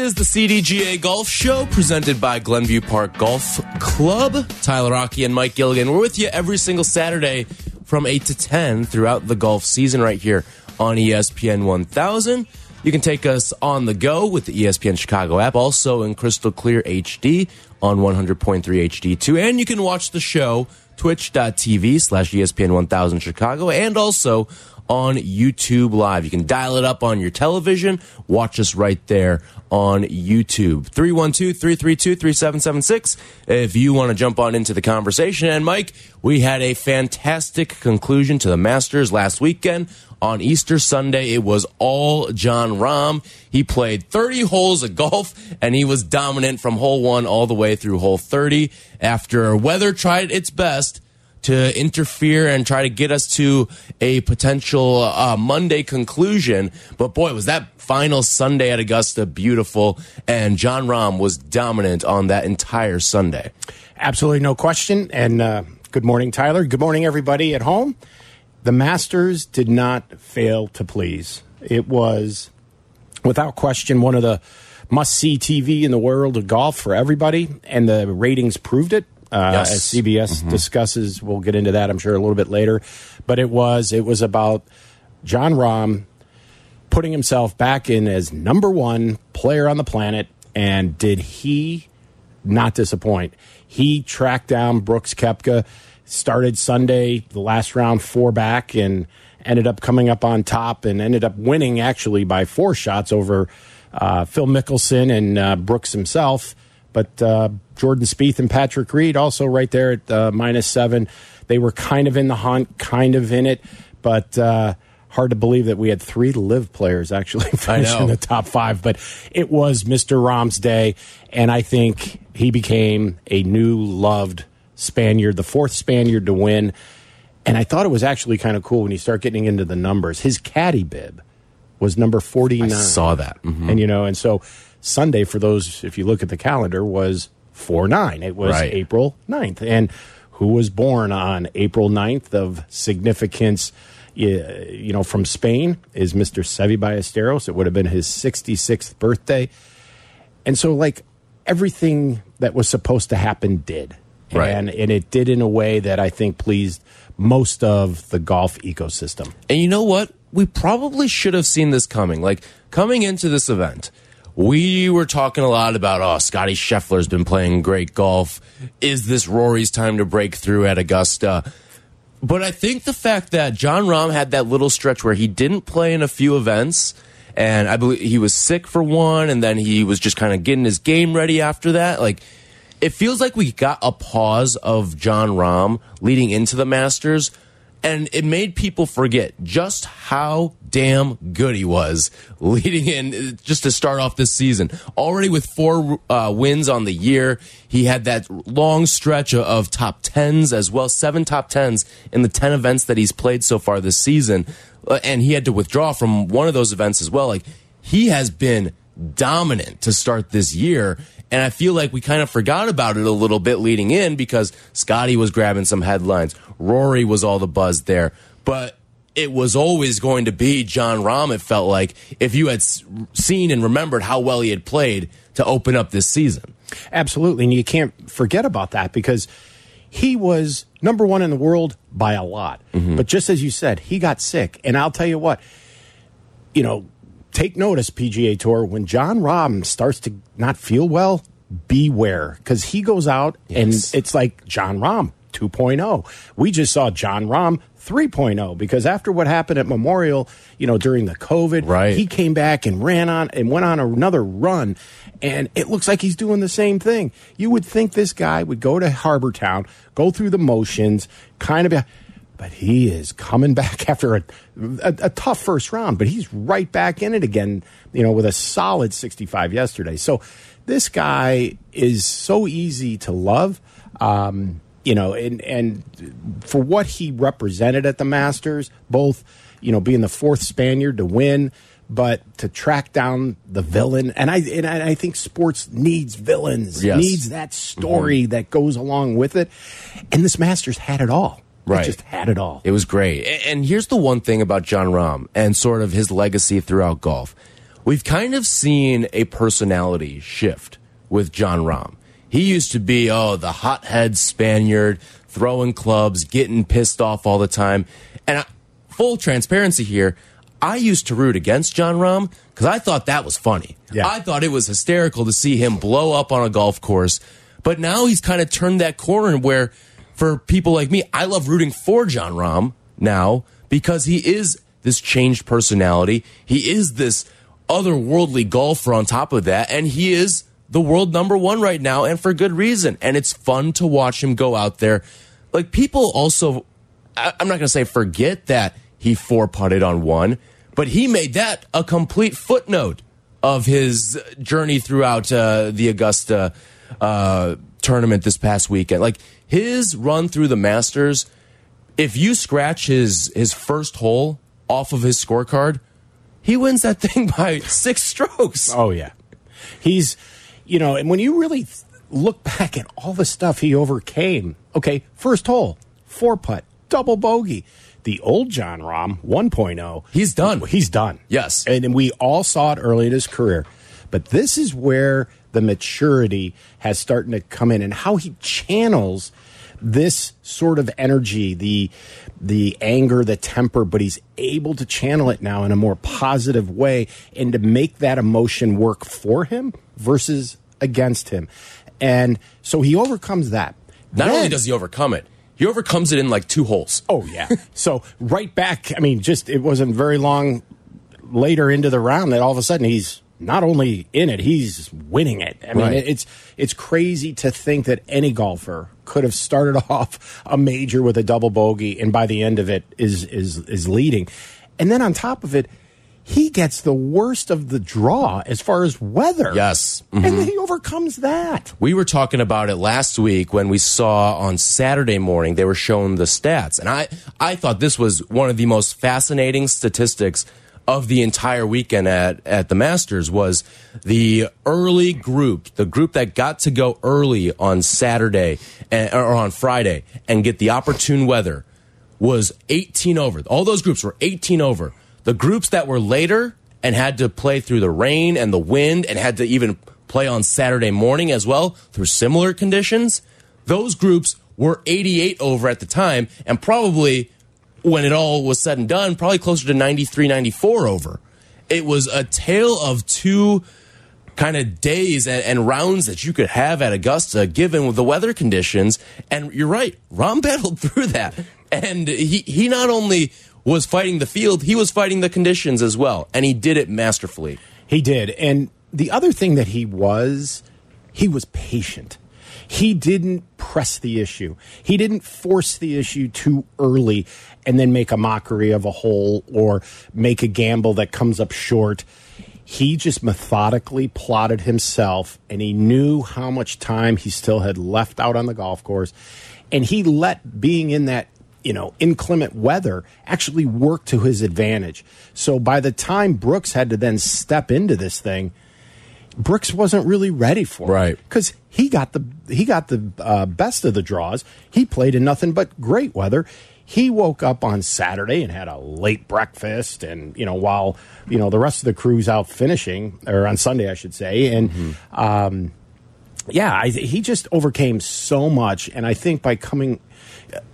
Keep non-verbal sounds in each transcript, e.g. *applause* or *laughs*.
Is the CDGA Golf Show presented by Glenview Park Golf Club. Tyler Aki and Mike Gilligan. We're with you every single Saturday from 8 to 10 throughout the golf season right here on ESPN 1000. You can take us on the go with the ESPN Chicago app, also in crystal clear HD on 100.3 HD2. And you can watch the show twitch.tv slash ESPN 1000 Chicago and also on YouTube Live. You can dial it up on your television, watch us right there on YouTube. 312 332 3776 if you want to jump on into the conversation. And Mike, we had a fantastic conclusion to the Masters last weekend. On Easter Sunday, it was all Jon Rahm. He played 30 holes of golf and he was dominant from hole one all the way through hole 30 after weather tried its best to interfere and try to get us to a potential uh, Monday conclusion. But boy, was that final Sunday at Augusta beautiful. And Jon Rahm was dominant on that entire Sunday. Absolutely no question. And uh, good morning, Tyler. Good morning, everybody at home. The Masters did not fail to please. It was, without question, one of the must see TV in the world of golf for everybody. And the ratings proved it. Uh, Yes. As CBS discusses, we'll get into that, I'm sure, a little bit later. But it was it was about Jon Rahm putting himself back in as number one player on the planet. And did he not disappoint? He tracked down Brooks Koepka, started Sunday, the last round, four back, and ended up coming up on top and ended up winning actually by four shots over uh, Phil Mickelson and uh, Brooks himself. But uh, Jordan Spieth and Patrick Reed also right there at uh, minus seven. They were kind of in the hunt, kind of in it, but uh, hard to believe that we had three LIV players actually *laughs* finish in the top five. But it was Mr. Rahm's day, and I think he became a new loved Spaniard, the fourth Spaniard to win. And I thought it was actually kind of cool when you start getting into the numbers. His caddy bib was number 49. I saw that. Mhm. And, you know, and so Sunday, for those, if you look at the calendar, was 4 9. It was Right. April 9th. And who was born on April 9th of significance, you know, from Spain is Mr. Seve Ballesteros. It would have been his 66th birthday. And so, like, everything that was supposed to happen did. Right. And, and it did in a way that I think pleased most of the golf ecosystem. And you know what? We probably should have seen this coming. Like coming into this event, we were talking a lot about, oh, Scotty Scheffler's been playing great golf. Is this Rory's time to break through at Augusta? But I think the fact that Jon Rahm had that little stretch where he didn't play in a few events, and I believe he was sick for one, and then he was just kind of getting his game ready after that. Like, it feels like we got a pause of Jon Rahm leading into the Masters, and it made people forget just how damn good he was *laughs* leading in just to start off this season. Already with four uh, wins on the year, he had that long stretch of, top tens as well, seven top tens in the ten events that he's played so far this season, Uh, and he had to withdraw from one of those events as well. Like he has been dominant to start this year. And I feel like we kind of forgot about it a little bit leading in because Scotty was grabbing some headlines. Rory was all the buzz there. But it was always going to be Jon Rahm, it felt like, if you had seen and remembered how well he had played to open up this season. Absolutely. And you can't forget about that because he was number one in the world by a lot. Mm-hmm. But just as you said, he got sick. And I'll tell you what, you know, take notice, PGA Tour, when Jon Rahm starts to not feel well, beware because he goes out Yes. and it's like Jon Rahm 2.0. We just saw Jon Rahm 3.0 because after what happened at Memorial, you know, during the COVID, Right. he came back and ran on and went on another run. And it looks like he's doing the same thing. You would think this guy would go to Harbour Town, go through the motions, kind of, but he is coming *laughs* back after a, a, a tough first round, but he's right back in it again, you know, with a solid 65 yesterday. So this guy is so easy to love. Um, you know, and and for what he represented at the Masters, both you know being the fourth Spaniard to win, but to track down the villain, and I and I think sports needs villains, Yes. needs that story that goes along with it, and this Masters had it all. Right. it just had it all. It was great. And here's the one thing about Jon Rahm and sort of his legacy throughout golf. We've kind of seen a personality shift with Jon Rahm. He used to be, oh, the hothead Spaniard, throwing clubs, getting pissed off all the time. And I, full transparency here, I used to root against John Rahm because I thought that was funny. Yeah. I thought it was hysterical to see him blow up on a golf course. But now he's kind of turned that corner where, for people like me, I love rooting for Jon Rahm now because he is this changed personality. He is this otherworldly golfer on top of that, and he is the world number one right now, and for good reason. And it's fun to watch him go out there. Like people also, I- I'm not going to say forget that he four putted on one, but he made that a complete footnote of his journey throughout uh, the Augusta uh, tournament this past weekend. Like his run through the Masters, if you scratch his his first hole off of his scorecard, he wins that *laughs* thing by six strokes. Oh yeah, he's you know, and when you really th- look back at all the stuff he overcame, okay, first hole, four putt, double bogey. The old Jon Rahm 1.0, He's done. He's done. Yes. and, and we all saw it early in his career, but this is where the maturity has starting to come in, and how he channels this sort of energy, the the anger, the temper, but he's able to channel it now in a more positive way and to make that emotion work for him versus against him. And so he overcomes that. Not only does he overcome it, he overcomes it in like two holes. Oh yeah. *laughs* so right back, I mean, just it wasn't very long later into the round that all of a sudden he's not only in it, he's winning it. I mean, Right. it's it's crazy to think that any golfer could have started *laughs* off a major with a double bogey and by the end of it is is is leading. And then on top of it, he gets the worst of the draw as far as weather. Yes. And then he overcomes that. We were talking about it last week when we saw on Saturday morning they were showing the stats, and I I thought this was one of the most fascinating statistics of the entire weekend at at the Masters was the early group, the group that got to go early on Saturday and, or on Friday and get the opportune weather was 18 over. All those groups were 18 over. The groups that were later and had to play through the rain and the wind and had to even play on Saturday morning as well through similar conditions, those groups were 88 over at the time and probably when it all was said and done, probably closer to 93, 94 over. It was a tale of two kind of days and, and rounds that you could have at Augusta given the weather conditions. And you're right, Rahm *laughs* battled through that. And he, he not only was fighting the field, he was fighting the conditions as well. And he did it masterfully. He did. And the other thing that he was, he was patient. He didn't press the issue. He didn't force the issue too early and then make a mockery of a hole or make a gamble that comes up short. He just methodically plotted himself and he knew how much time he still had left out on the golf course. And he let being in that you know, inclement weather actually work to his advantage. So by the time Brooks had to then step into this thing, Brooks wasn't really ready for it. Right. because he got the he got the uh, best of the draws. He played in nothing but great weather. He woke up on Saturday and had a late breakfast, and you know, while you know the rest of the crew's out finishing, or on Sunday, I should say, and um, yeah, I, he just overcame so much, and I think by coming,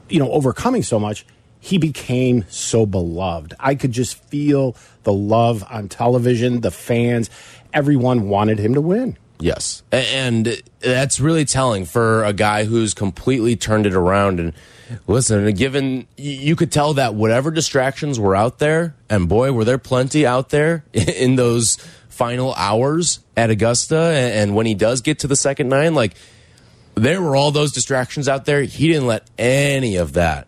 you know, overcoming so much, he became so beloved. I could just feel the love on television, the fans, everyone wanted him to win. Yes. And that's really telling for a guy who's completely turned it around. And listen, given you could tell that whatever distractions were out there, and boy, were there plenty out there *laughs* in those final hours at Augusta. And when he does get to the second nine, like there were all those distractions out there. He didn't let any of that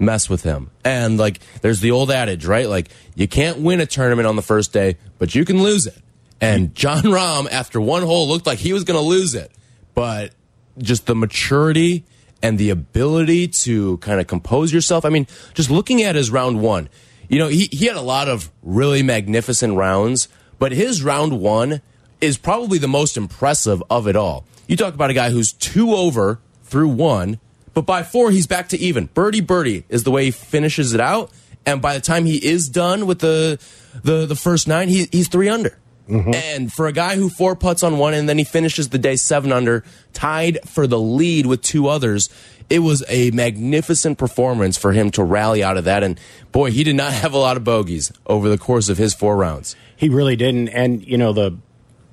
mess with him. And like, there's the old adage, right? Like, you can't win a tournament on the first day, but you can lose it. And Jon *laughs* Rahm, after one hole, looked like he was going to lose it. But just the maturity and the ability to kind of compose yourself. I mean, just looking at his round one, you know, he, he had a lot of really magnificent rounds, but his round one is probably the most impressive of it all. You talk about a guy who's two over through one, but by four, he's back to even. Birdie birdie is the way he finishes it out. And by the time he is done with the the, the first nine, he, he's three under. Mm-hmm. And for a guy who four putts on one and then he finishes the day seven under, tied for the lead with two others, it was a magnificent performance for him to rally out of that. And boy, he did not have a lot of bogeys over the course of his four rounds. He really didn't. And you know the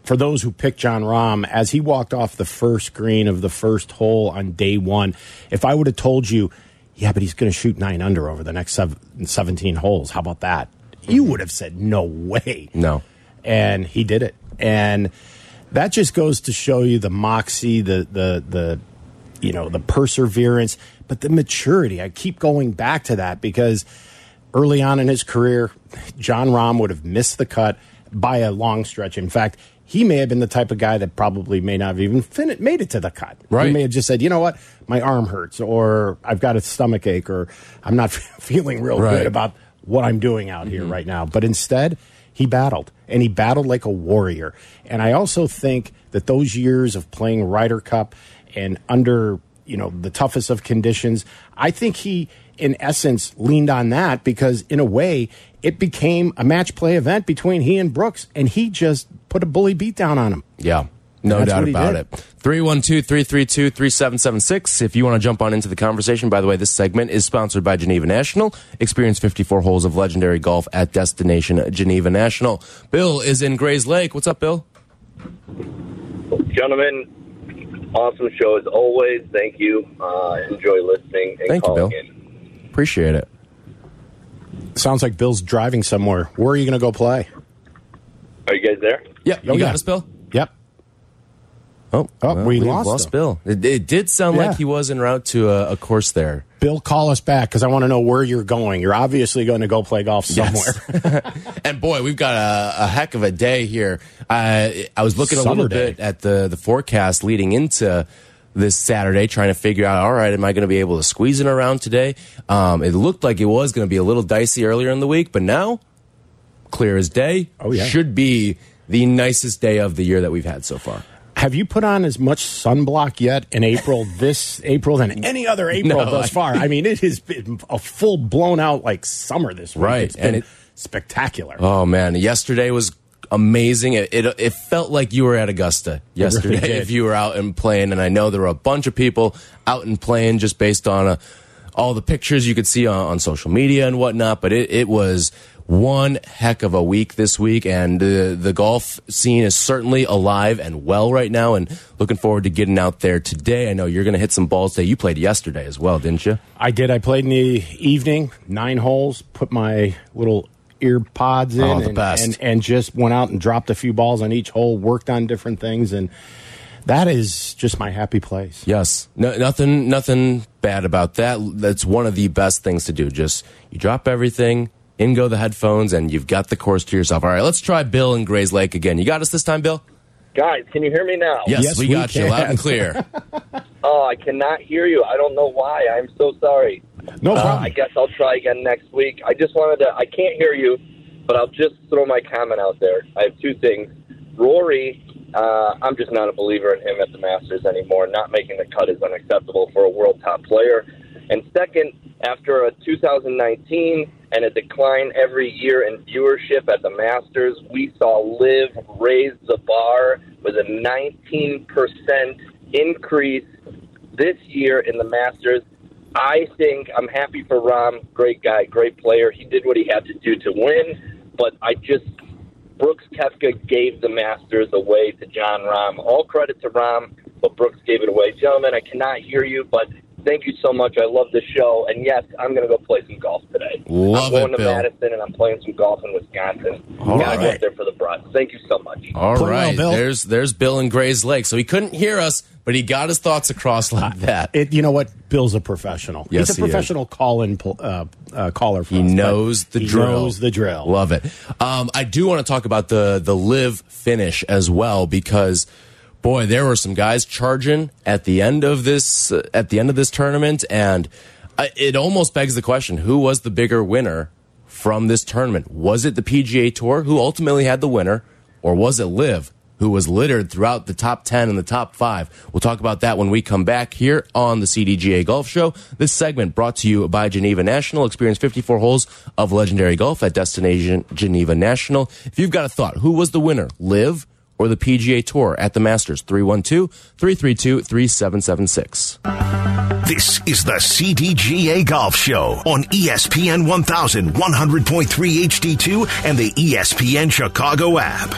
for those who picked Jon Rahm as he walked off the first green of the first hole on day one, if I would have told you, yeah, but he's going to shoot nine under over the next seven, 17 holes, how about that? You mm-hmm. would have said no way. No. And he did it. And that just goes to show you the moxie, the the the you know the perseverance, but the maturity. I keep going back to that because early on in his career, Jon Rahm would have missed the cut by a long stretch. In fact, he may have been the type of guy that probably may not have even fin- made it to the cut. Right. He may have just said, you know what, my arm hurts, or I've got a stomach ache, or I'm not *laughs* feeling real Right. good about what I'm doing out here mm-hmm. right now. But instead, he battled, and he battled like a warrior. And I also think that those years of playing Ryder Cup and under you know the toughest of conditions, I think he, in essence, leaned on that because in a way it became a match play event between he and Brooks, and he just put a bully beat down on him. Yeah. No That's doubt about did. it. 312 332 3776. If you want to jump on into the conversation, by the way, this segment is sponsored by Geneva National. Experience 54 holes of legendary golf at Destination Geneva National. Bill is in Grayslake. What's up, Bill? Gentlemen, awesome show as always. Thank you. Uh, enjoy listening and Thank you, Bill. in. Appreciate it. Sounds like Bill's driving somewhere. Where are you going to go play? Are you guys there? Yeah, you Oh, got yeah. us, Bill? Oh, Oh, we we've lost. Bill. It, it did sound Yeah. like he was en route to a, a course there. Bill, call us back because I want to know where you're going. You're obviously going to go play golf somewhere. Yes. *laughs* *laughs* and boy, we've got a, a heck of a day here. I I was looking a little day. bit at the the forecast leading into this Saturday, trying to figure out, all right, am I going to be able to squeeze in around today? Um, it looked like it was going to be a little dicey earlier in the week, but now clear as day. Oh, yeah. should be the nicest day of the year that we've had so far. Have you put on as much sunblock yet in April, *laughs* this April, than any other April No, thus far? I mean, it has been a full blown out like summer this week. Right, It's been and it- spectacular. Oh man, yesterday was amazing. It, it it felt like you were at Augusta *laughs* yesterday did. if you were out and playing. And I know there were a bunch of people out and playing just based on uh all the pictures you could see on, on social media and whatnot. But it, it was one heck of a week this week, and the the golf scene is certainly alive and well right now. And looking forward to getting out there today. I know you're going to hit some balls today. You played yesterday as well, didn't you? I did. I played in the evening, nine holes, put my little ear pods in Oh, the and, best. and and just went out and dropped a few balls on each hole, worked on different things and that is just my happy place. Yes, no, nothing, nothing bad about that. That's one of the best things to do. Just you drop everything, in go the headphones, and you've got the course to yourself. All right, let's try Bill in Grayslake again. You got us this time, Bill? Guys, can you hear me now? Yes, Yes, we we got you loud and clear. *laughs* Oh, I cannot hear you. I don't know why. I'm so sorry. No Uh, problem. I guess I'll try again next week. I just wanted to. I can't hear you, but I'll just throw my comment out there. I have two things. Rory, uh, I'm just not a believer in him at the Masters anymore. Not making the cut is unacceptable for a world top player. And second, after a 2019 and a decline every year in viewership at the Masters, we saw LIV raise the bar with a 19% increase this year in the Masters. I think I'm happy for Rahm. Great guy, great player. He did what he had to do to win, but I just Brooks Koepka gave the Masters away to Jon Rahm. All credit to Rahm, but Brooks gave it away. Gentlemen, I cannot hear you, but thank you so much. I love the show. And yes, I'm going to go play some golf today. Love I'm going it, to Bill. Madison and I'm playing some golf in Wisconsin. All Gotta go right. up there for the brush. Thank you so much. All Play well, right, Bill. there's there's Bill in Grayslake. So he couldn't hear us, but he got his thoughts across like that. It, you know what? Bill's a professional. Yes, He's he a is. professional call-in uh, uh, caller. For He us, knows the he drill. knows the drill. Love it. Um, I do want to talk about the the LIV finish as well because boy, there were some guys charging at the end of this uh, at the end of this tournament, and I, it almost begs the question: Who was the bigger winner from this tournament? Was it the PGA Tour who ultimately had the winner, or was it LIV? Who was littered throughout the top 10 and the top five? We'll talk about that when we come back here on the CDGA Golf Show. This segment brought to you by Geneva National. Experience 54 holes of legendary golf at Destination Geneva National. If you've got a thought, who was the winner? LIV or the PGA Tour at the Masters? 312 332 3776. This is the CDGA Golf Show on ESPN 1100.3 HD2, and the ESPN Chicago app.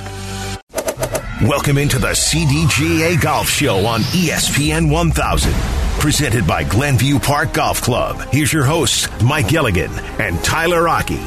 Welcome into the CDGA Golf Show on ESPN 1000. Presented by Glenview Park Golf Club. Here's your hosts, Mike Gilligan and Tyler Aki.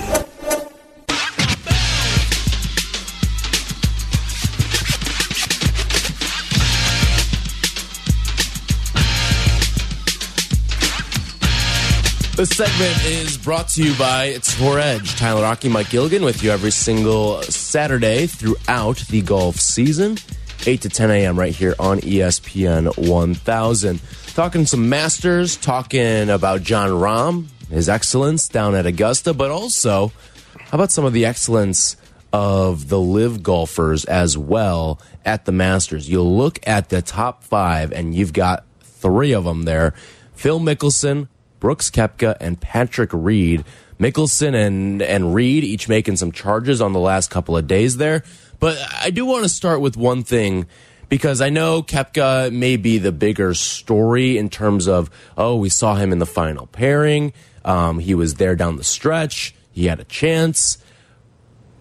This segment is brought to you by Tour Edge. Tyler Aki, Mike Gilligan with you every single Saturday throughout the golf season, 8 to 10 a.m. right here on ESPN 1000. Talking some Masters, talking about Jon Rahm, his excellence down at Augusta, but also how about some of the excellence of the LIV golfers as well at the Masters? You'll look at the top five, and you've got three of them there Phil Mickelson, Brooks Koepka, and Patrick Reed. Mickelson and, and Reed each making some charges on the last couple of days there. But I do want to start with one thing because I know Koepka may be the bigger story in terms of, oh, we saw him in the final pairing. Um, he was there down the stretch. He had a chance.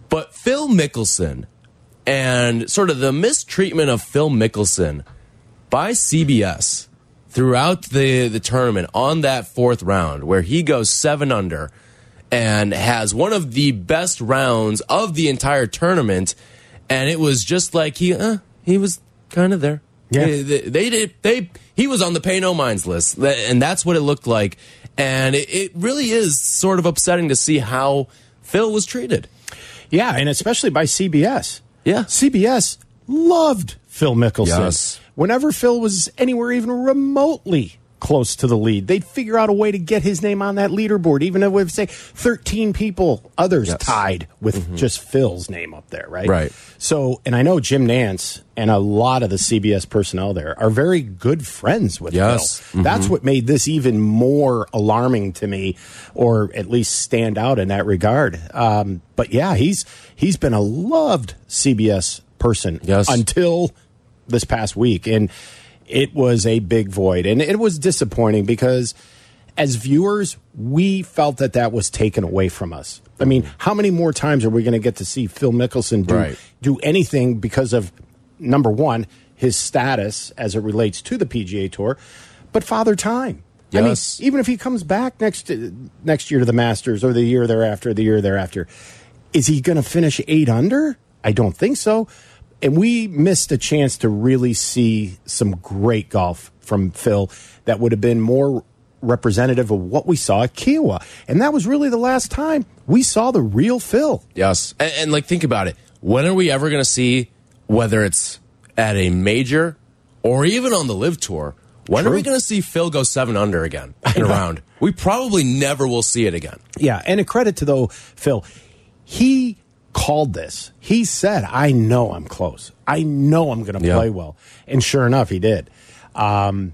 But Phil Mickelson and sort of the mistreatment of Phil Mickelson by CBS throughout the, the tournament on that fourth round, where he goes seven under and has one of the best rounds of the entire tournament. And it was just like he, uh, he was kind of there. Yeah. They, they, they did, they, he was on the pay no minds list. And that's what it looked like. And it, it really is sort of upsetting to see how Phil was treated. Yeah, and especially by CBS. Yeah. CBS loved Phil Mickelson. Yes. Whenever Phil was anywhere even remotely close to the lead, they'd figure out a way to get his name on that leaderboard, even if, we say, 13 people, others Yes. tied with just Phil's name up there, right? Right. So, and I know Jim Nantz and a lot of the CBS personnel there are very good friends with Yes. Phil. That's what made this even more alarming to me, or at least stand out in that regard. Um, but yeah, he's he's been a loved CBS person Yes. until this past week, and it was a big void, and it was disappointing because as viewers, we felt that that was taken away from us. I mean, how many more times are we going to get to see Phil Mickelson do Right. do anything because of number one his status as it relates to the PGA Tour, but Father Time. I mean, even if he comes back next to, next year to the Masters or the year thereafter, the year thereafter, is he going to finish eight under? I don't think so. And we missed a chance to really see some great golf from Phil that would have been more representative of what we saw at Kiawah. And that was really the last time we saw the real Phil. Yes. And, and like, think about it. When are we ever going to see, whether it's at a major or even on the LIV tour, when are we going to see Phil go seven under again in a *laughs* round? We probably never will see it again. Yeah, and a credit to though Phil, he called this. He said, "I know I'm close. I know I'm going to Yeah. play well," and sure enough, he did. Um,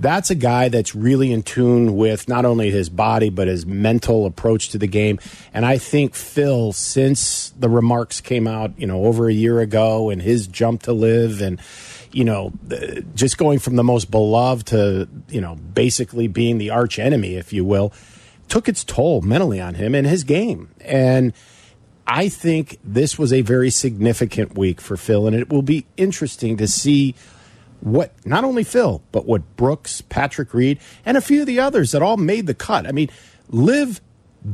that's a guy that's really in tune with not only his body but his mental approach to the game. And I think Phil, since the remarks came out, you know, over a year ago, and his jump to LIV, and you know, just going from the most beloved to you know, basically being the arch enemy, if you will, took its toll mentally on him and his game. And I think this was a very significant week for Phil, and it will be interesting to see what not only Phil, but what Brooks, Patrick Reed, and a few of the others that all made the cut. I mean, Liv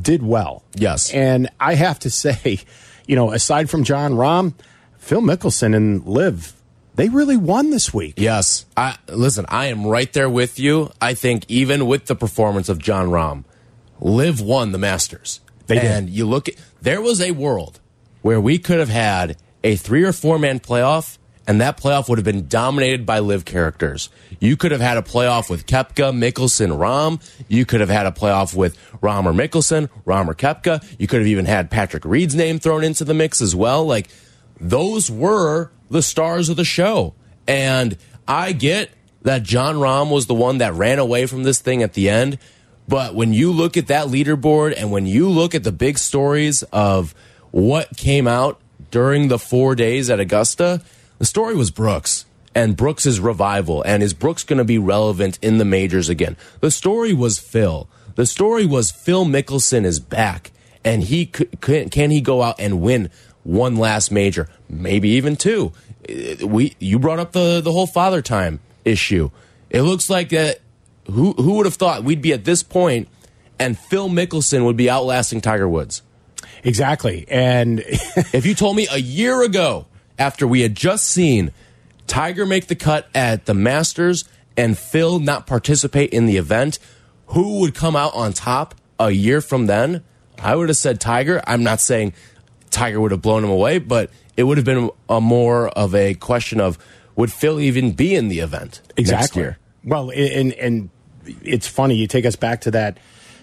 did well. Yes. And I have to *laughs* say, you know, aside from Jon Rahm, Phil Mickelson and Liv, they really won this week. Yes. I listen, I am right there with you. I think even with the performance of Jon Rahm, Liv won the Masters. They did. and you look at there was a world where we could have had a three or four man playoff, and that playoff would have been dominated by LIV characters. You could have had a playoff with Koepka, Mickelson, Rahm. You could have had a playoff with Rahm or Mickelson, Rahm or Koepka. You could have even had Patrick Reed's name thrown into the mix as well. Like those were the stars of the show. And I get that Jon Rahm was the one that ran away from this thing at the end. But when you look at that leaderboard and when you look at the big stories of what came out during the four days at Augusta, the story was Brooks and Brooks's revival. And is Brooks going to be relevant in the majors again? The story was Phil. The story was Phil Mickelson is back and he can, can he go out and win one last major, maybe even two. Uh, we you brought up the the whole father time issue. It looks like that. Who who would have thought we'd be at this point, and Phil Mickelson would be outlasting Tiger Woods? Exactly. And *laughs* if you told me a year ago, after we had just seen Tiger make the cut at the Masters and Phil not participate in the event, who would come out on top a year from then? I would have said Tiger. I'm not saying Tiger would have blown him away, but it would have been a more of a question of would Phil even be in the event exactly. next year? Well, and and it's funny you take us back to that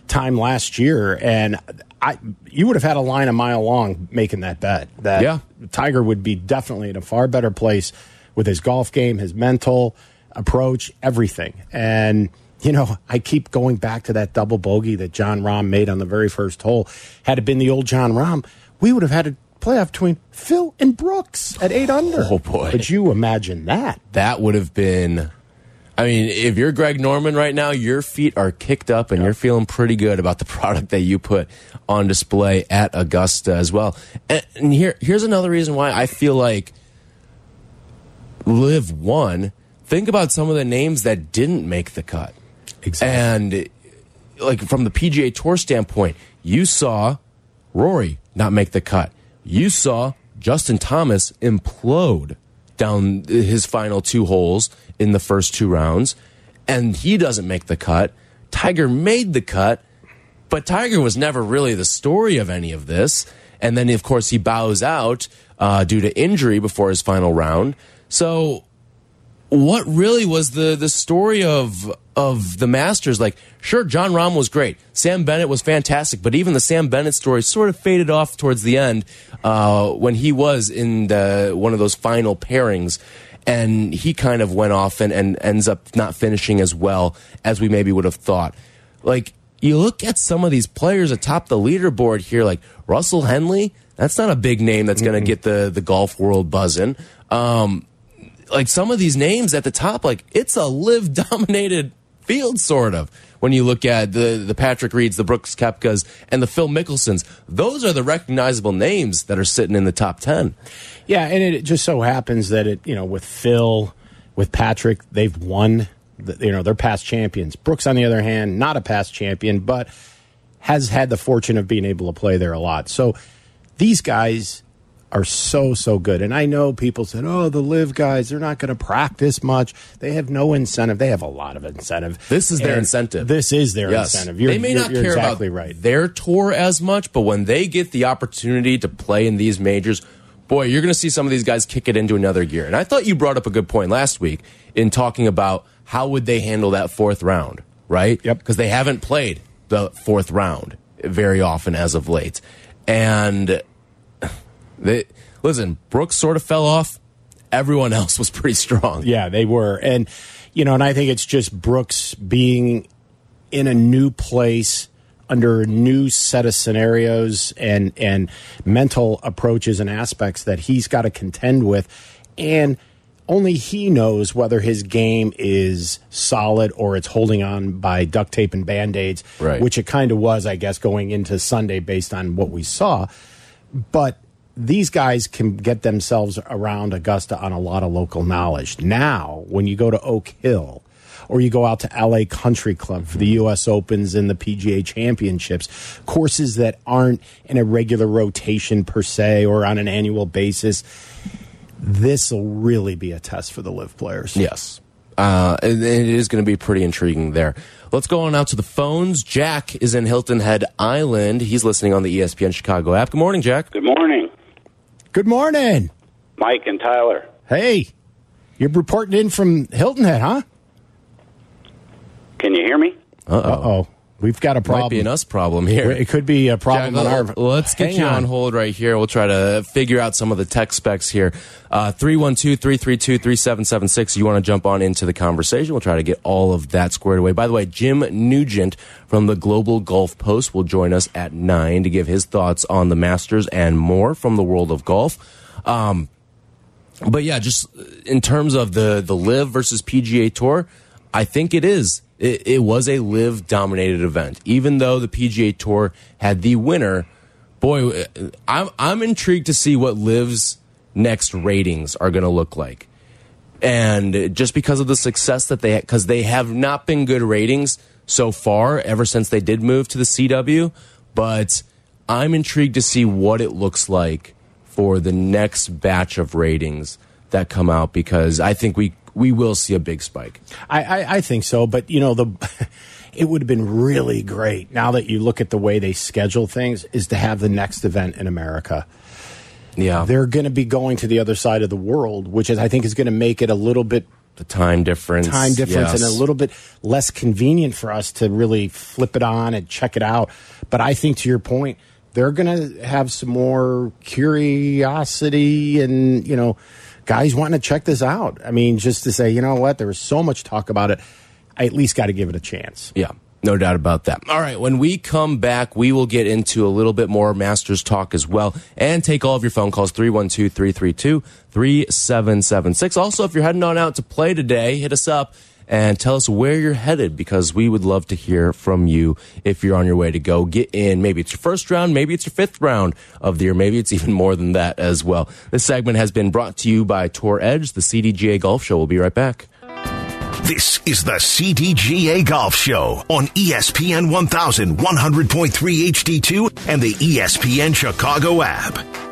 time last year, and I you would have had a line a mile long making that bet that yeah. Tiger would be definitely in a far better place with his golf game, his mental approach, everything, and you know, I keep going back to that double bogey that Jon Rahm made on the very first hole. Had it been the old Jon Rahm, we would have had a playoff between Phil and Brooks at eight under. Oh boy! Could you imagine that? That would have been. I mean, if you're Greg Norman right now, your feet are kicked up and you're feeling pretty good about the *laughs* product that you put on display at Augusta as well. And, and here, here's another reason why I feel like LIV won. Think about some of the names that didn't make the cut. Exactly. And like from the PGA Tour standpoint, you saw Rory not make the cut. You saw Justin Thomas implode down his final two holes in the first two rounds, and he doesn't make the cut. Tiger made the cut, but Tiger was never really the story of any of this. And then, of course, he bows out uh, due to injury before his final round. So, what really was the the story of of the Masters. Like, sure, Jon Rahm was great. Sam Bennett was fantastic, but even the Sam Bennett story sort of faded off towards the end uh, when he was in the, one of those final pairings. And he kind of went off and, and ends up not finishing as well as we maybe would have thought. Like, you look at some of these players atop the leaderboard here, like Russell Henley. That's not a big name that's going to get the the golf world buzzing. Um, like some of these names at the top, like it's a LIV dominated *laughs* field, sort of. When you look at the the Patrick Reeds, the Brooks Koepkas, and the Phil Mickelsons, those are the recognizable names that are sitting in the top ten. Yeah, and it just so happens that it, you know, with Phil, with Patrick, they've won. The, you know, they're past champions. Brooks, on the other hand, not a past champion, but has had the fortune of being able to play there a lot. So these guys are so so good. And I know people said, "Oh, the LIV guys, they're not going to practice much. They have no incentive. They have a lot of incentive. This is their incentive. This is their yes. incentive. You're, they may not you're care exactly about right. their tour as much, but when they get the opportunity to play in these majors, boy, you're going to see some of these guys kick it into another gear. And I thought you brought up a good point last week in talking about how would they handle that fourth round, right? Yep. Because they haven't played the fourth round very often as of late, and they listen, Brooks sort of fell off. Everyone *laughs* else was pretty strong. Yeah, they were. And, you know, and I think it's just Brooks being in a new place under a new set of scenarios and, and mental approaches and aspects that he's got to contend with. And only he knows whether his game is solid or it's holding on by duct tape and band aids, right. which it kind of was, I guess, going into Sunday based on what we saw. but these guys can get themselves around Augusta on a lot of local knowledge. Now, when you go to Oak Hill or you go out to LA Country Club for the US Opens and the PGA Championships, courses that aren't in a regular rotation per se or on an annual basis, this will really be a test for the LIV players. Yes. Uh, and it is going to be pretty intriguing there. Let's go on out to the phones. Jack is in Hilton Head Island. He's listening on the ESPN Chicago app. Good morning, Jack. Good morning, Good morning. Mike and Tyler. Hey, you're reporting in from Hilton Head, huh? Can you hear me? Uh Uh oh. We've got a problem. Might be an us problem here. It could be a problem Jack, on our. let- let's get you on. hold right here. We'll try to figure out some of the tech specs here. Uh, 312 332 3776. You want to jump on into the conversation? We'll try to get all of that squared away. By the way, Jim Nugent from the Global Golf Post will join us at 9 to give his thoughts on the Masters and more from the world of golf. Um, but yeah, just in terms of the the LIV versus PGA Tour, I think it is. It, it was a LIV dominated event, even though the PGA Tour had the winner. Boy, I'm I'm intrigued to see what LIV's next ratings are going to look like, and just because of the success that they because they have not been good ratings so far ever since they did move to the CW, but I'm intrigued to see what it looks like for the next batch of ratings that come out because I think we we will see a big spike. I, I, I think so, but you know the. *laughs* It would have been really great now that you look at the way they schedule things is to have the next event in America. Yeah, They're going to be going to the other side of the world, which is I think is going to make it a little bit the time difference, time difference yes. and a little bit less convenient for us to really flip it on and check it out. But I think to your point, they're going to have some more curiosity and, you know, guys wanting to check this out. I mean, just to say, you know what, there was so much talk about it. I at least got to give it a chance. Yeah, no doubt about that. All right, when we come back, we will get into a little bit more Masters talk as well and take all of your phone calls 312 332 3776. Also, if you're heading on out to play today, hit us up and tell us where you're headed because we would love to hear from you if you're on your way to go get in. Maybe it's your first round, maybe it's your fifth round of the year, maybe it's *laughs* even more than that as well. This segment has been brought to you by Tour Edge, the CDGA Golf Show. We'll be right back. This is the CDGA Golf Show on ESPN 1100.3 HD2 and the ESPN Chicago app.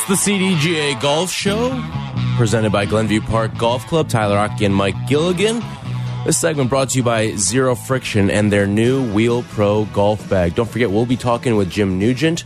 It's the CDGA Golf Show, presented by Glenview Park Golf Club. Tyler Aki and Mike Gilligan. This segment brought to you by Zero Friction and their new Wheel Pro Golf Bag. Don't forget, we'll be talking with Jim Nugent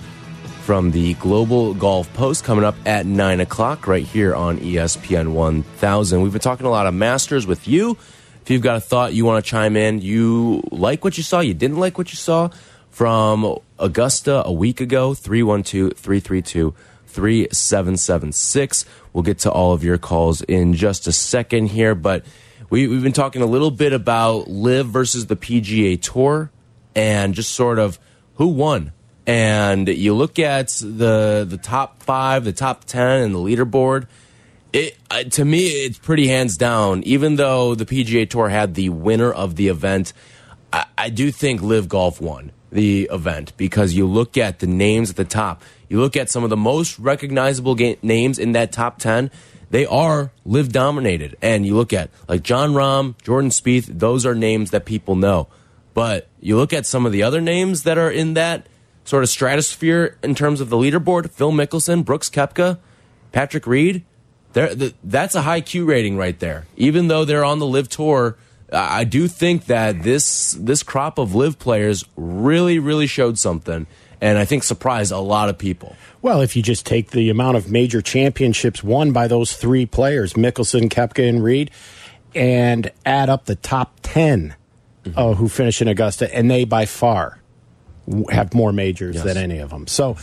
from the Global Golf Post coming up at 9 o'clock right here on ESPN 1000. We've been talking a lot of Masters with you. If you've got a thought you want to chime in, you like what you saw, you didn't like what you saw from Augusta a week ago, 312 332 3776. We'll get to all of your calls in just a second here, but we, we've been talking a little bit about LIV versus the PGA Tour and just sort of who won. And you look at the the top five, the top ten, and the leaderboard. It uh, to me, it's pretty hands down. Even though the PGA Tour had the winner of the event, I, I do think LIV Golf won the event because you look at the names at the top. You look at some of the most recognizable names in that top 10, they are LIV dominated. And you look at like Jon Rahm, Jordan Spieth, those are names that people know. But you look at some of the other names that are in that sort of stratosphere in terms of the leaderboard Phil Mickelson, Brooks Koepka, Patrick Reed. There, that's a high Q rating right there. Even though they're on the LIV tour, I do think that this this crop of LIV players really, really showed something. And I think surprised a lot of people. Well, if you just take the amount of major championships won by those three players, Mickelson, Koepka, and Reed, and add up the top 10 Mm-hmm. uh, who finish in Augusta, and they by far have more majors Yes. Than any of them. So,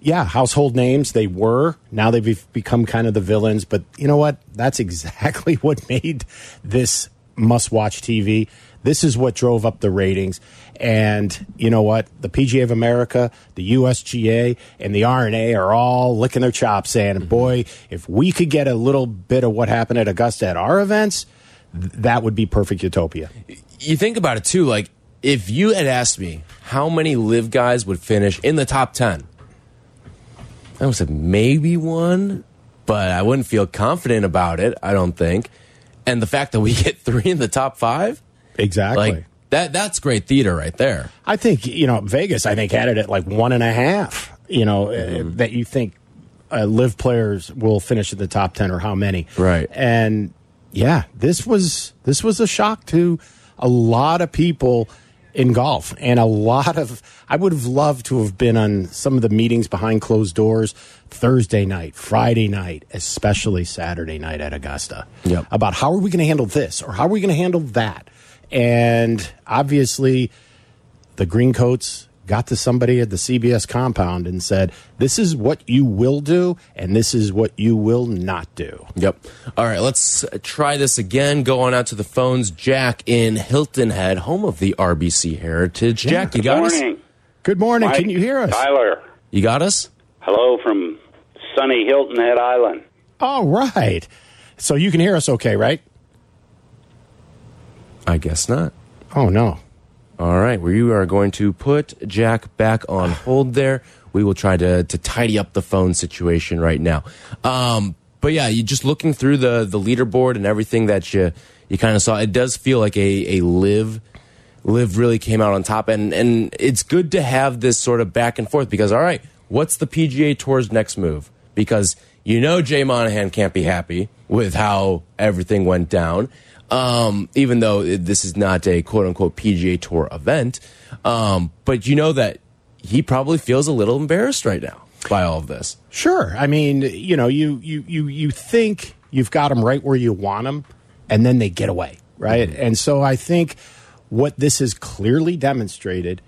yeah, household names, they were. Now they've become kind of the villains. But you know what? That's *laughs* exactly what made this must watch TV. This is what drove up the ratings. And you know what? The PGA of America, the USGA, and the R&A are all licking their chops saying, mm-hmm. boy, if we could get a little bit of what happened at Augusta at our events, that would be perfect utopia. you think about it too, like if you had asked me how many LIV guys would finish in the top 10, I would have said maybe one, but I wouldn't feel confident about it, I don't think. And the fact that we *laughs* get three in the top five, Exactly. like that, that's great theater right there. I think you know Vegas. I think had it at like one and a half. You know uh, that you think uh, LIV players will finish in the top ten or how many? Right. And yeah, this was this was a shock to a lot of people in golf and a lot of I would have loved to have been on some of the meetings behind closed doors Thursday night, Friday night, especially Saturday night at Augusta. Yep. About how are we going to handle this or how are we going to handle that? And obviously the Greencoats got to somebody at the CBS compound and said, "This is what you will do, and this is what you will not do." Yep. All right, let's try this again. Go on out to the phones. Jack in Hilton Head, home of the RBC Heritage. Jack, you got us? Morning. Good morning. Mike, Can you hear us? Tyler. You got us? Hello from sunny Hilton Head Island. All right. So you can hear us, okay? Right? I guess not. Oh no. All right, we are going to put Jack back on *sighs* hold there. We will try to to tidy up the phone situation right now. Um, but yeah, you just looking through the the leaderboard and everything that you you kind of saw. It does feel like a a LIV LIV really came out on top, and and it's good to have this sort of back and forth because all right, what's the PGA Tour's next move? Because you know Jay Monahan can't be happy with how everything went down um, even though this is not a quote unquote PGA Tour event. Um, but you know that he probably feels a little embarrassed right now by all of this. Sure. I mean, you know, you you you you think you've got them right where you want them, and then they get away, right? And so I think what this has clearly demonstrated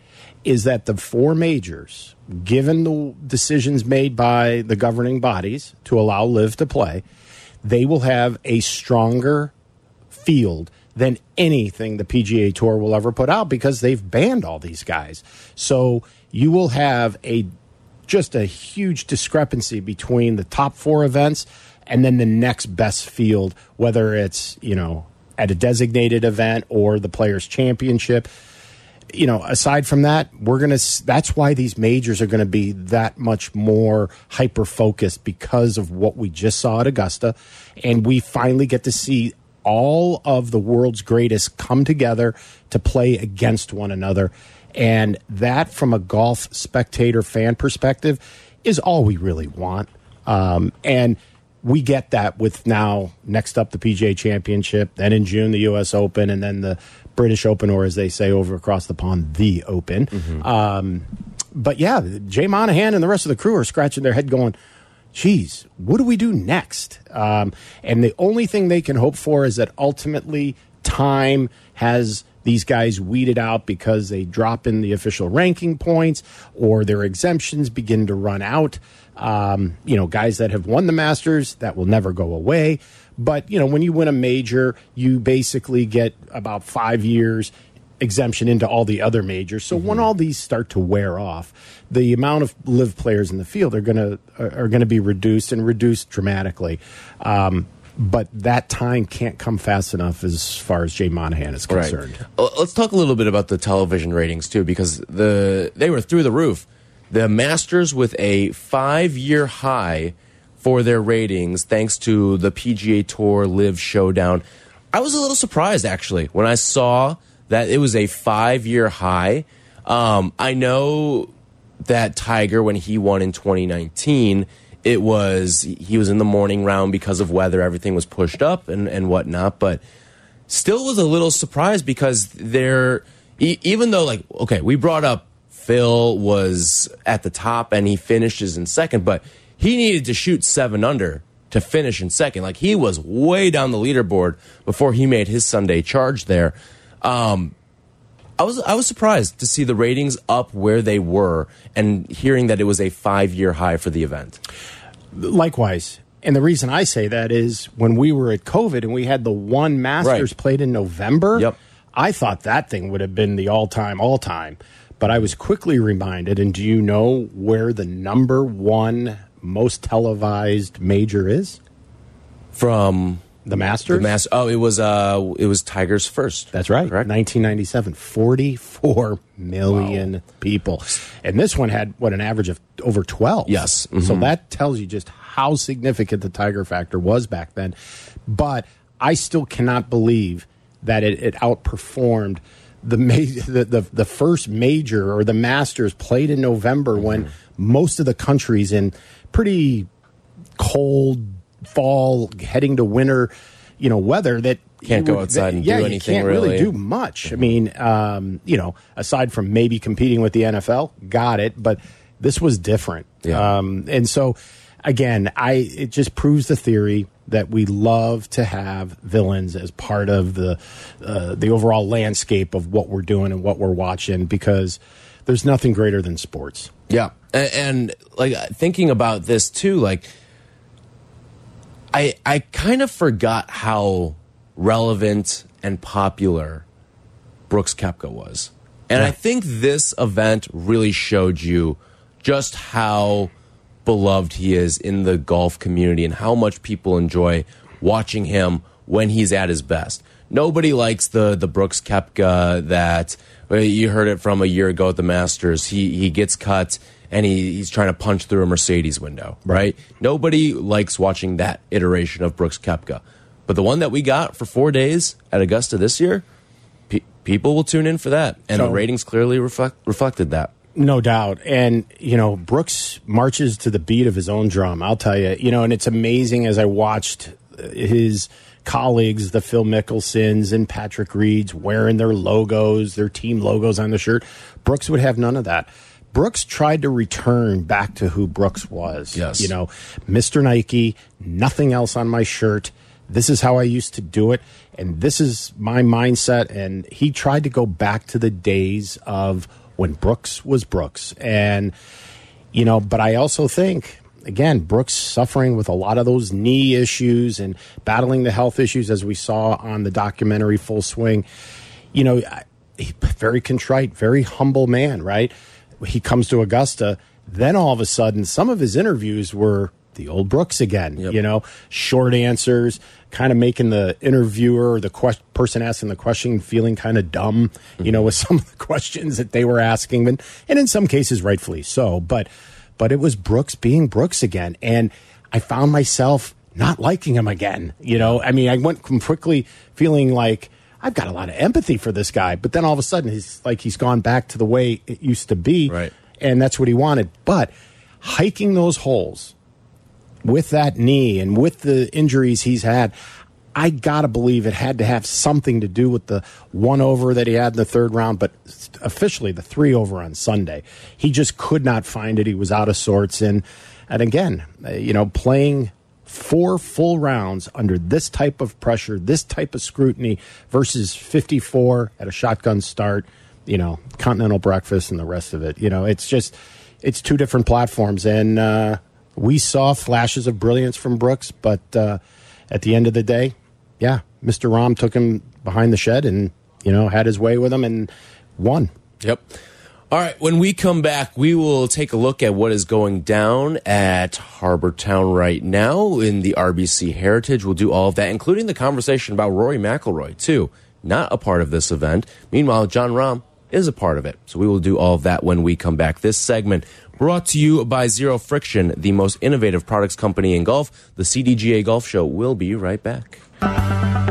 is that the four majors, given the decisions made by the governing bodies to allow LIV to play, they will have a stronger field than anything the PGA Tour will ever put out because they've banned all these guys. So you will have a just a huge discrepancy between the top four events and then the next best field, whether it's, you know, at a designated event or the players championship. You know, aside from that, we're going to, that's why these majors are going to be that much more hyper focused because of what we just saw at Augusta. And we finally get to see all of the world's greatest come together to play against one another. And that, from a golf spectator fan perspective, is all we really want. Um, and we get that with now next up the PGA Championship, then in June the U.S. Open, and then the British Open, or as they say over across the pond, the Open. Um, but yeah, Jay Monahan and the rest of the crew are scratching their head, going, geez, what do we do next? Um, and the only thing they can hope for is that ultimately time has these guys weeded out because they drop in the official ranking points or their exemptions begin to run out. Um, you know, guys that have won the Masters, that will never go away. But, you know, when you win a major, you basically get about five years exemption into all the other majors. So when all these start to wear off, the amount of LIV players in the field are going to are going to be reduced and reduced dramatically. Um, but that time can't come fast enough as far as Jay Monahan is concerned. Uh, Let's talk a little bit about the television ratings too, because the they were through the roof. The Masters with a five-year high for their ratings, thanks to the PGA Tour LIV Showdown. I was a little surprised actually when I saw that it was a five-year high. Um, I know that Tiger when he won in 2019 it was he was in the morning round because of weather everything was pushed up and and whatnot but still was a little surprised because they're e even though like okay we brought up Phil was at the top and he finishes in second, but he needed to shoot seven under to finish in second. Like he was way down the leaderboard before he made his Sunday charge there. Um, I was I was surprised to see the ratings up where they were and hearing that it was a five year high for the event. Likewise. And the reason I say that is when we were at COVID and we had the one Masters Right. played in November, Yep. I thought that thing would have been the all time, all time. But I was quickly reminded, and do you know where the number one most televised major is? From The Masters? the oh it was uh it was Tigers first. That's right. Correct? 1997, 44 million people. And this one had, what, an average of over 12. Yes. So that tells you just how significant the Tiger factor was back then. But I still cannot believe that it, it outperformed the, ma- *laughs* the, the, the first major or the Masters played in November when most of the countries in pretty cold fall heading to winter you know weather that Can't go outside and do yeah, you can't really really. do much i mean um, you know aside from maybe competing with the nfl got it but this was different Yeah. um, and so again i it just proves the theory that we love to have villains as part of the uh, the overall landscape of what we're doing and what we're watching because there's nothing greater than sports Yeah, and, and like thinking about this too, like I I kind of forgot how relevant and popular Brooks Koepka was, and I think this event really showed you just how beloved he is in the golf community and how much people enjoy watching him when he's at his best. Nobody likes the the Brooks Koepka that you heard it from a year ago at the Masters. He he gets cut and he, he's trying to punch through a Mercedes window, right? Nobody likes watching that iteration of Brooks Koepka. But the one that we got for four days at Augusta this year, pe people will tune in for that, and the ratings clearly reflect, reflected that. No doubt. And, you know, Brooks marches to the beat of his own drum, I'll tell you. You know, and it's amazing as I watched uh, his colleagues, the Phil Mickelsons and Patrick Reeds, wearing their logos, their team logos on the shirt. Brooks would have none of that. Brooks tried to return back to who Brooks was. Yes. You know, Mr. Nike, nothing else on my shirt. This is how I used to do it. And this is my mindset. And he tried to go back to the days of when Brooks was Brooks. And, you know, but I also think, again, Brooks suffering with a lot of those knee issues and battling the health issues as we saw on the documentary Full Swing. You know, very contrite, very humble man, right? He comes to Augusta. Then all of a sudden, some of his interviews were the old Brooks again, Yep. you know, short answers, kind of making the interviewer, or the quest- person asking the question, feeling kind of dumb, you know, mm-hmm. with *laughs* some of the questions that they were asking, and, and in some cases, rightfully so. But, but it was Brooks being Brooks again, and I found myself not liking him again. You know, I mean, I went from quickly feeling like I've got a lot of empathy for this guy, but then all of a sudden, he's like he's gone back to the way it used to be, Right. And that's what he wanted. But hiking those holes with that knee and with the injuries he's had, I gotta believe it had to have something to do with the one over that he had in the third round, but officially the three over on Sunday. He just could not find it. He was out of sorts, and and again, uh, you know, playing four full rounds under this type of pressure, this type of scrutiny versus 54 at a shotgun start, you know, continental breakfast and the rest of it. You know, it's just it's two different platforms, and uh, we saw flashes of brilliance from Brooks, but uh, at the end of the day, yeah, Mr. Rahm took him behind the shed and you know had his way with him and won. Yep. All right. When we come back, we will take a look at what is going down at Harbour Town right now in the RBC Heritage. We'll do all of that, including the conversation about Rory McIlroy, too. Not a part of this event. Meanwhile, Jon Rahm is a part of it. So we will do all of that when we come back. This segment brought to you by Zero Friction, the most innovative products company in golf. The CDGA Golf Show will be right back.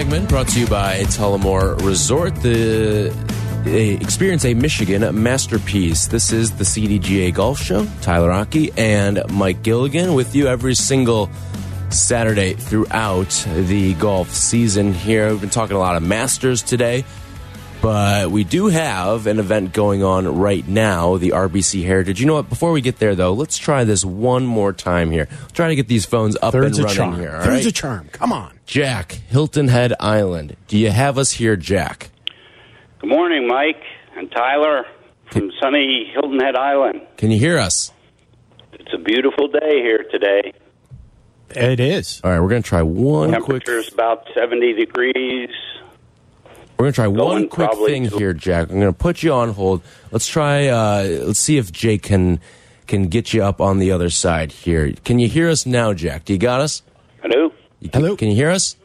Segment brought to you by Tullamore Resort. The experience a Michigan masterpiece. This is the CDGA Golf Show. Tyler Aki and Mike Gilligan with you every single Saturday throughout the golf season. Here, we've been talking a lot of Masters today. But we do have an event going on right now, the RBC Heritage. You know what? Before we get there, though, let's try this one more time here. Try to get these phones up Third's and a running charm. here. all Third's right? a charm. Come on. Jack, Hilton Head Island. Do you have us here, Jack? Good morning, Mike and Tyler from sunny Hilton Head Island. Can you hear us? It's a beautiful day here today. It is. All right, we're going to try one quick. Temperature's about 70 degrees. We're going to try one quick thing to- here, Jack. I'm going to put you on hold. Let's try. Uh, let's see if Jake can can get you up on the other side here. Can you hear us now, Jack? Do you got us? Hello? You can, Hello? Can you hear us?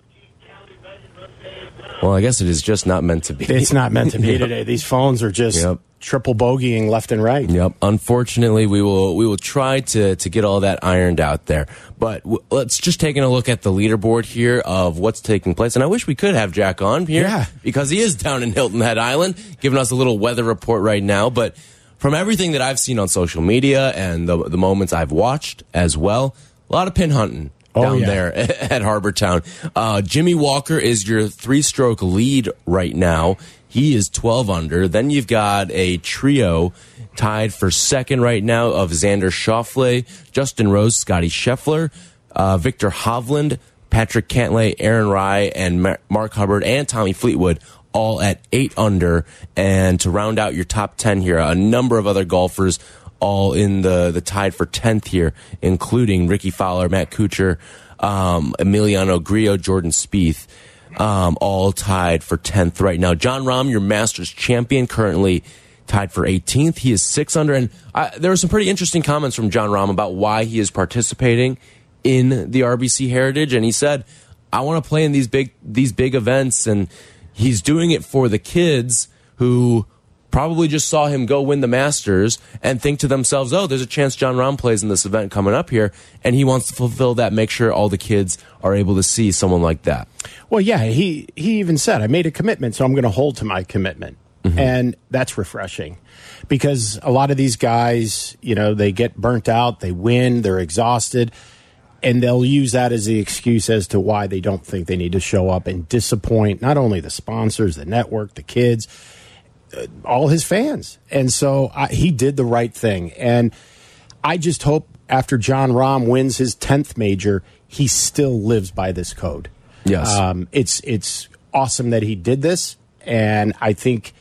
Well, I guess it is just not meant to be. It's not meant to be *laughs* today. These phones are just Yep. Triple bogeying left and right. Yep. Unfortunately, we will we will try to to get all that ironed out there. But w- let's just taking a look at the leaderboard here of what's taking place. And I wish we could have Jack on here, Yeah. because he is down in Hilton Head Island, giving us a little weather report right now. But from everything that I've seen on social media and the the moments I've watched as well, a lot of pin hunting. Oh, down yeah. there *laughs* at Harbour Town. Uh, Jimmy Walker is your three stroke lead right now. He is 12 under. Then you've got a trio tied for second right now of Xander Schauffele, Justin Rose, Scotty Scheffler, uh, Viktor Hovland, Patrick Cantlay, Aaron Rai, and Ma- Mark Hubbard and Tommy Fleetwood all at eight under. And to round out your top 10 here, a number of other golfers all in the, the tied for 10th here, including Rickie Fowler, Matt Kuchar, um, Emiliano Grillo, Jordan Spieth, um, all tied for 10th right now. Jon Rahm, your Masters champion, currently tied for 18th. He is six under. And I, there were some pretty interesting comments from Jon Rahm about why he is participating in the RBC Heritage. And he said, I want to play in these big, these big events. And he's doing it for the kids who probably just saw him go win the Masters and think to themselves, oh, there's a chance Jon Rahm plays in this event coming up here. And he wants to fulfill that, make sure all the kids are able to see someone like that. Well, yeah, he he even said, "I made a commitment, so I'm going to hold to my commitment," mm-hmm. and that's refreshing because a lot of these guys, you know, they get burnt out, they win, they're exhausted, and they'll use that as the excuse as to why they don't think they need to show up and disappoint not only the sponsors, the network, the kids, all his fans. And so I, he did the right thing, and I just hope after Jon Rahm wins his tenth major, he still lives by this code. Yes. Um, it's it's awesome that he did this, and I think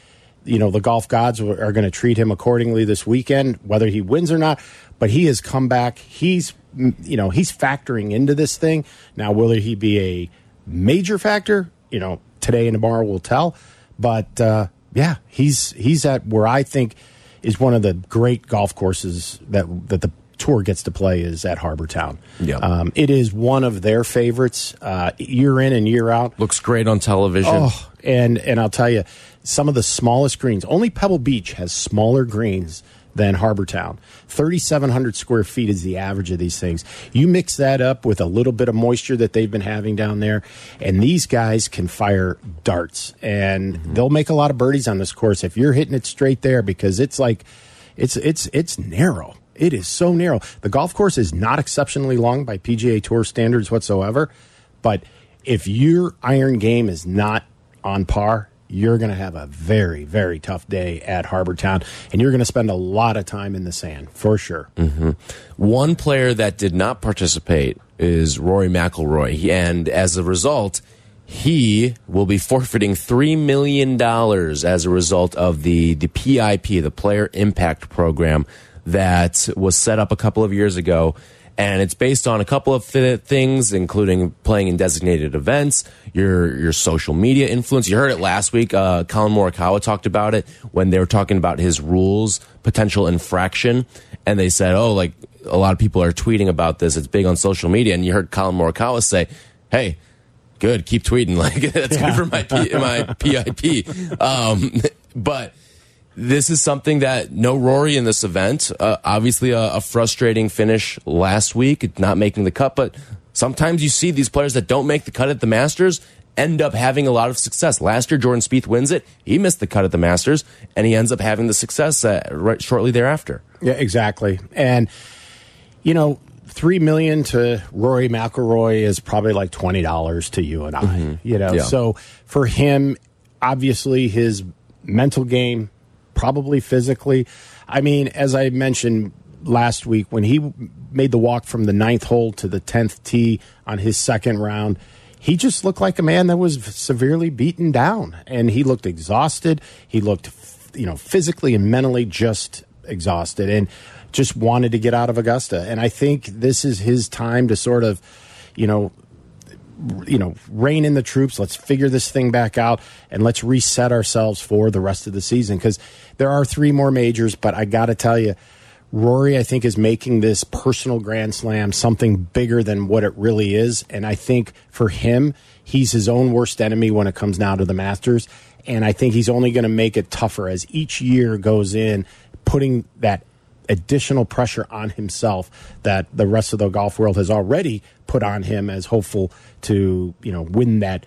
you know the golf gods are going to treat him accordingly this weekend, whether he wins or not. But he has come back. He's you know he's factoring into this thing now. Will he be a major factor? You know, today and tomorrow will tell. But uh, yeah, he's he's at where I think is one of the great golf courses that that the tour gets to play is at Harbour Town. Yeah. Um, it is one of their favorites uh, year in and year out. Looks great on television. Oh, and and I'll tell you, some of the smallest greens. Only Pebble Beach has smaller greens than Harbour Town. Thirty seven hundred square feet is the average of these things. You mix that up with a little bit of moisture that they've been having down there, and these guys can fire darts, and mm-hmm. they'll make a lot of birdies on this course if you're hitting it straight there because it's like, it's it's it's narrow. It is so narrow. The golf course is not exceptionally long by PGA Tour standards whatsoever, but if your iron game is not on par, you're going to have a very, very tough day at Harbour Town, and you're going to spend a lot of time in the sand for sure. Mm-hmm. One player that did not participate is Rory McIlroy, and as a result, he will be forfeiting three million dollars as a result of the the PIP, the Player Impact Program, that was set up a couple of years ago. And it's based on a couple of things, including playing in designated events, your your social media influence. You heard it last week. Uh, Collin Morikawa talked about it when they were talking about his rules potential infraction, and they said, "Oh, like a lot of people are tweeting about this. It's big on social media." And you heard Collin Morikawa say, "Hey, good, keep tweeting. *laughs* Like that's yeah. good for my P, my PIP." Um, *laughs* but this is something that no Rory in this event. Uh, obviously, a, a, frustrating finish last week, not making the cut. But sometimes you see these players that don't make the cut at the Masters end up having a lot of success. Last year, Jordan Spieth wins it. He missed the cut at the Masters, and he ends up having the success uh, right shortly thereafter. Yeah, exactly. And you know, three million to Rory McIlroy is probably like twenty dollars to you and I. Mm -hmm. You know, yeah. so for him, obviously his mental game probably physically. I mean, as I mentioned last week, when he made the walk from the ninth hole to the 10th tee on his second round, he just looked like a man that was severely beaten down. And he looked exhausted. He looked, you know, physically and mentally just exhausted and just wanted to get out of Augusta. And I think this is his time to sort of, you know, you know, rein in the troops. Let's figure this thing back out and let's reset ourselves for the rest of the season because there are three more majors. But I got to tell you, Rory, I think, is making this personal Grand Slam something bigger than what it really is. And I think for him, he's his own worst enemy when it comes down to the Masters. And I think he's only going to make it tougher as each year goes in, putting that additional pressure on himself that the rest of the golf world has already put on him as hopeful to you know win that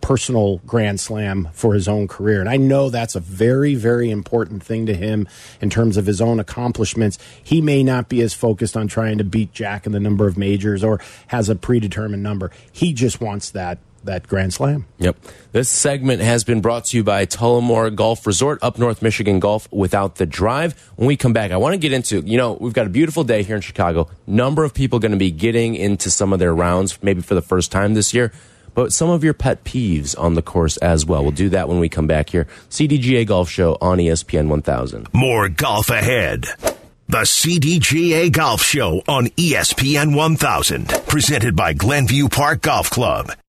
personal grand slam for his own career. And i know that's a very very important thing to him in terms of his own accomplishments. He may not be as focused on trying to beat jack in the number of majors or has a predetermined number. He just wants that that Grand Slam. Yep. This segment has been brought to you by Tullamore Golf Resort, up North Michigan Golf without the drive. When we come back, I want to get into, you know, we've got a beautiful day here in Chicago. Number of people going to be getting into some of their rounds, maybe for the first time this year, but some of your pet peeves on the course as well. We'll do that when we come back here. CDGA Golf Show on ESPN 1000. More golf ahead. The CDGA Golf Show on ESPN 1000, presented by Glenview Park Golf Club.